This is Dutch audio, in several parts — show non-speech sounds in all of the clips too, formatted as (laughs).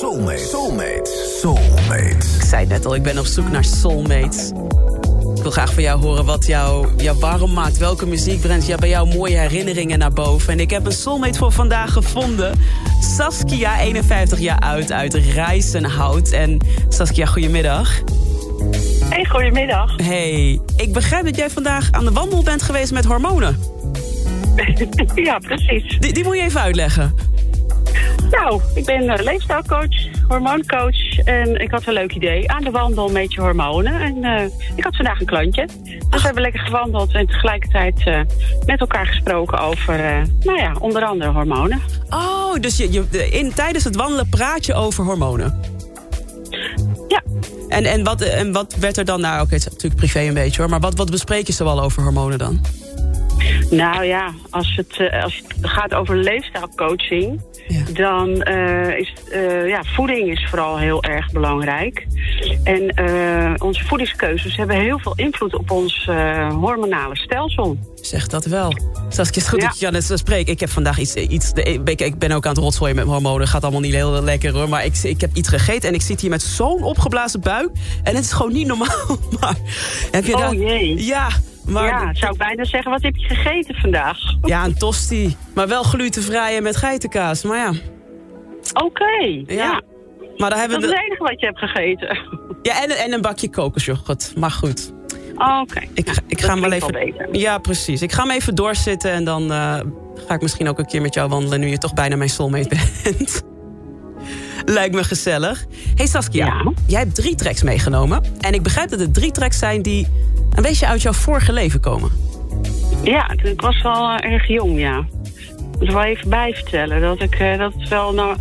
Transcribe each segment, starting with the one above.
Soulmate. Soulmate. Soulmate. Ik zei net al, ik ben op zoek naar soulmates. Ik wil graag van jou horen wat jou, jou warm maakt. Welke muziek brengt ja, bij jou mooie herinneringen naar boven. En ik heb een soulmate voor vandaag gevonden. Saskia, 51 jaar oud, uit Rijsenhout. En Saskia, goedemiddag. Hey, goedemiddag. Hey, ik begrijp dat jij vandaag aan de wandel bent geweest met hormonen. (laughs) ja, precies. Die, die moet je even uitleggen. Nou, ik ben uh, leefstijlcoach, hormooncoach en ik had een leuk idee. Aan de wandel met je hormonen. En uh, ik had vandaag een klantje. Dus we hebben lekker gewandeld en tegelijkertijd uh, met elkaar gesproken over, nou ja, onder andere hormonen. Oh, dus je, je, in, tijdens het wandelen praat je over hormonen? Ja. En, en, wat, en wat werd er dan, nou oké, okay, het is natuurlijk privé een beetje hoor, maar wat, wat bespreek je zoal over hormonen dan? Nou ja, als het, als het gaat over leefstijlcoaching, ja. dan uh, is uh, ja, voeding is vooral heel erg belangrijk. En uh, onze voedingskeuzes hebben heel veel invloed op ons hormonale stelsel. Zeg dat wel. Saskia, het goed ja. dat je spreekt. Ik heb vandaag iets... iets ik ben ook aan het rotzooien met hormonen. Gaat allemaal niet heel lekker hoor. Maar ik, ik heb iets gegeten en ik zit hier met zo'n opgeblazen buik. En het is gewoon niet normaal. (laughs) Maar heb je oh daar... jee. Ja, maar... Ja, zou ik bijna zeggen, wat heb je gegeten vandaag? Ja, een tosti. Maar wel glutenvrij en met geitenkaas. Maar ja. Oké, okay, ja. ja. Maar daar hebben dat is het enige wat je hebt gegeten. Ja, en, en een bakje kokosjoghurt. Maar goed. Oh, Oké. Okay. Ik, ja, ik ga hem even. Beter. Ja, precies. Ik ga hem even doorzitten en dan uh, ga ik misschien ook een keer met jou wandelen... nu je toch bijna mijn soulmate (laughs) bent. Lijkt me gezellig. Hey Saskia, ja. jij hebt drie tracks meegenomen. En ik begrijp dat het drie tracks zijn die een beetje uit jouw vorige leven komen. Ja, ik was wel uh, erg jong, ja. Ik moet wel even bij vertellen dat ik uh, dat het wel nou,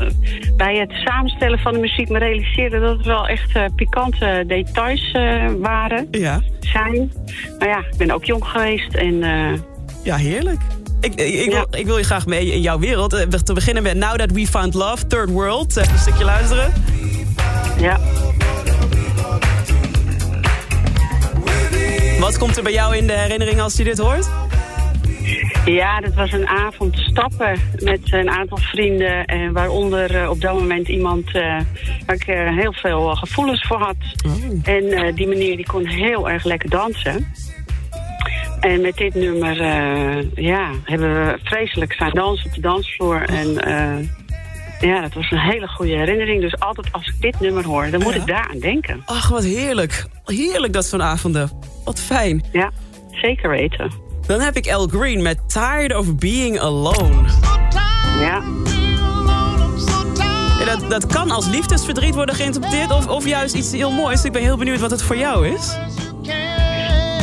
bij het samenstellen van de muziek me realiseerde dat het wel echt uh, pikante details waren. Ja. Zijn. Maar ja, ik ben ook jong geweest en. ja, heerlijk. Ik, ik, ja. wil, ik, wil, je graag mee in jouw wereld. Te beginnen met Now That We Found Love, Third World. Even een stukje luisteren. Ja. Wat komt er bij jou in de herinnering als je dit hoort? Ja, dat was een avond stappen met een aantal vrienden. En waaronder uh, op dat moment iemand uh, waar ik uh, heel veel gevoelens voor had. Oh. En die meneer die kon heel erg lekker dansen. En met dit nummer ja, hebben we vreselijk staan dansen op de dansvloer. En ja, dat was een hele goede herinnering. Dus altijd als ik dit nummer hoor, dan moet ja. ik daar aan denken. Ach, wat heerlijk. Heerlijk dat zo'n avonden. Wat fijn. Ja, zeker weten. Dan heb ik Al Green met Tired of Being Alone. Ja. ja dat, dat kan als liefdesverdriet worden geïnterpreteerd of, of juist iets heel moois. Ik ben heel benieuwd wat het voor jou is.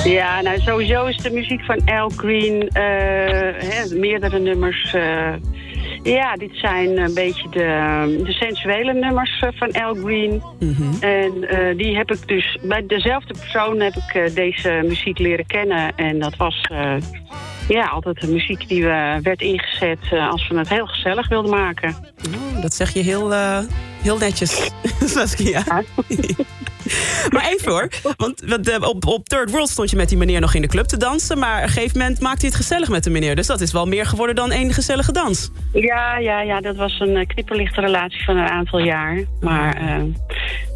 Ja, nou sowieso is de muziek van Al Green, uh, hè, meerdere nummers... Uh, ja, dit zijn een beetje de, de sensuele nummers van Al Green. Mm -hmm. En uh, die heb ik dus... Bij dezelfde persoon heb ik deze muziek leren kennen. En dat was ja, altijd de muziek die we, werd ingezet als we het heel gezellig wilden maken. Oh, dat zeg je heel, heel netjes, (laughs) Saskia. Ja. (laughs) (laughs) maar even hoor, want op, op Third World stond je met die meneer nog in de club te dansen... maar op een gegeven moment maakte hij het gezellig met de meneer. Dus dat is wel meer geworden dan één gezellige dans. Ja, ja, ja dat was een uh, knipperlichte relatie van een aantal jaar. Maar uh,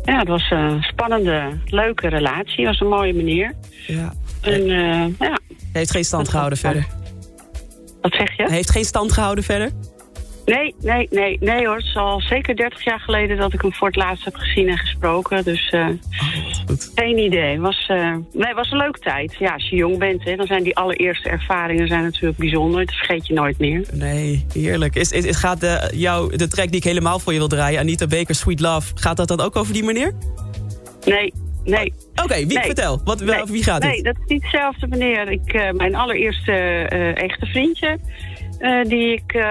ja, het was een spannende, leuke relatie. Het was een mooie meneer. Ja. En, uh, ja. Hij heeft geen stand gehouden verder. Wat zeg je? Hij heeft geen stand gehouden verder? Nee, nee, nee, nee hoor. Het is al zeker 30 jaar geleden dat ik hem voor het laatst heb gezien en gesproken. Dus uh, oh, geen idee. Was, uh, nee, was een leuke tijd. Ja, als je jong bent, hè, dan zijn die allereerste ervaringen zijn natuurlijk bijzonder. Dat vergeet je nooit meer. Nee, heerlijk. Is, is, gaat de, jou, de track die ik helemaal voor je wil draaien, Anita Baker, Sweet Love, gaat dat dan ook over die meneer? Nee, nee. Oké, okay, wie nee. vertel? Wat, nee. wie gaat nee, dit? dat is niet dezelfde meneer. Ik, uh, mijn allereerste uh, echte vriendje. Eh, die ik uh,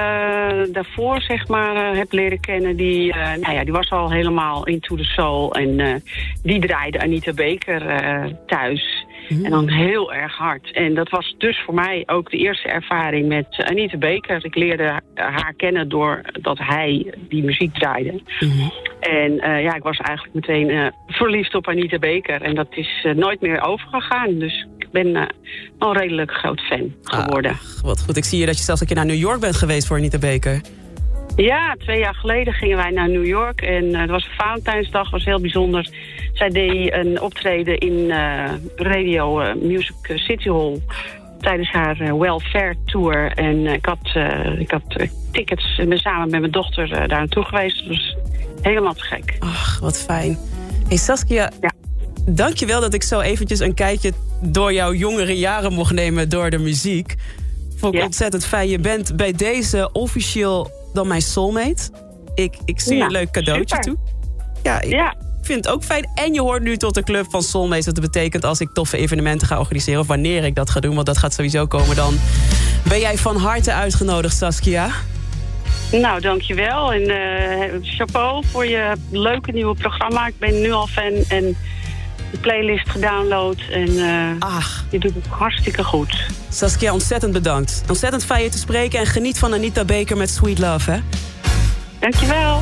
daarvoor zeg maar heb leren kennen, die, nou ja, die was al helemaal into the soul. En die draaide Anita Baker thuis. Mhm. En dan heel erg hard. En dat was dus voor mij ook de eerste ervaring met Anita Baker. Ik leerde haar kennen doordat hij die muziek draaide. Mhm. En ja, ik was eigenlijk meteen verliefd op Anita Baker. En dat is nooit meer overgegaan. Dus ik ben uh, al redelijk groot fan geworden. Ah, wat goed. Ik zie je dat je zelfs een keer naar New York bent geweest voor Anita Beker. Ja, twee jaar geleden gingen wij naar New York. En uh, het was Valentijnsdag, was heel bijzonder. Zij deed een optreden in uh, Radio Music City Hall tijdens haar welfare tour. En ik had, ik had tickets en ben samen met mijn dochter daar naartoe geweest. Dus helemaal te gek. Ach, wat fijn. Hey Saskia, ja. dankjewel dat ik zo eventjes een kijkje door jouw jongere jaren mocht nemen door de muziek. Vond ik ontzettend fijn. Je bent bij deze officieel dan mijn soulmate. Ik, ik zie je een leuk cadeautje toe. Ja, ik vind het ook fijn. En je hoort nu tot de club van soulmates. Dat betekent als ik toffe evenementen ga organiseren... of wanneer ik dat ga doen, want dat gaat sowieso komen... dan ben jij van harte uitgenodigd, Saskia. Nou, dankjewel. En uh, chapeau voor je leuke nieuwe programma. Ik ben nu al fan en de playlist gedownload. En uh, Ach. je doet het hartstikke goed. Saskia, ontzettend bedankt. Ontzettend fijn je te spreken en geniet van Anita Baker met Sweet Love, hè? Dankjewel.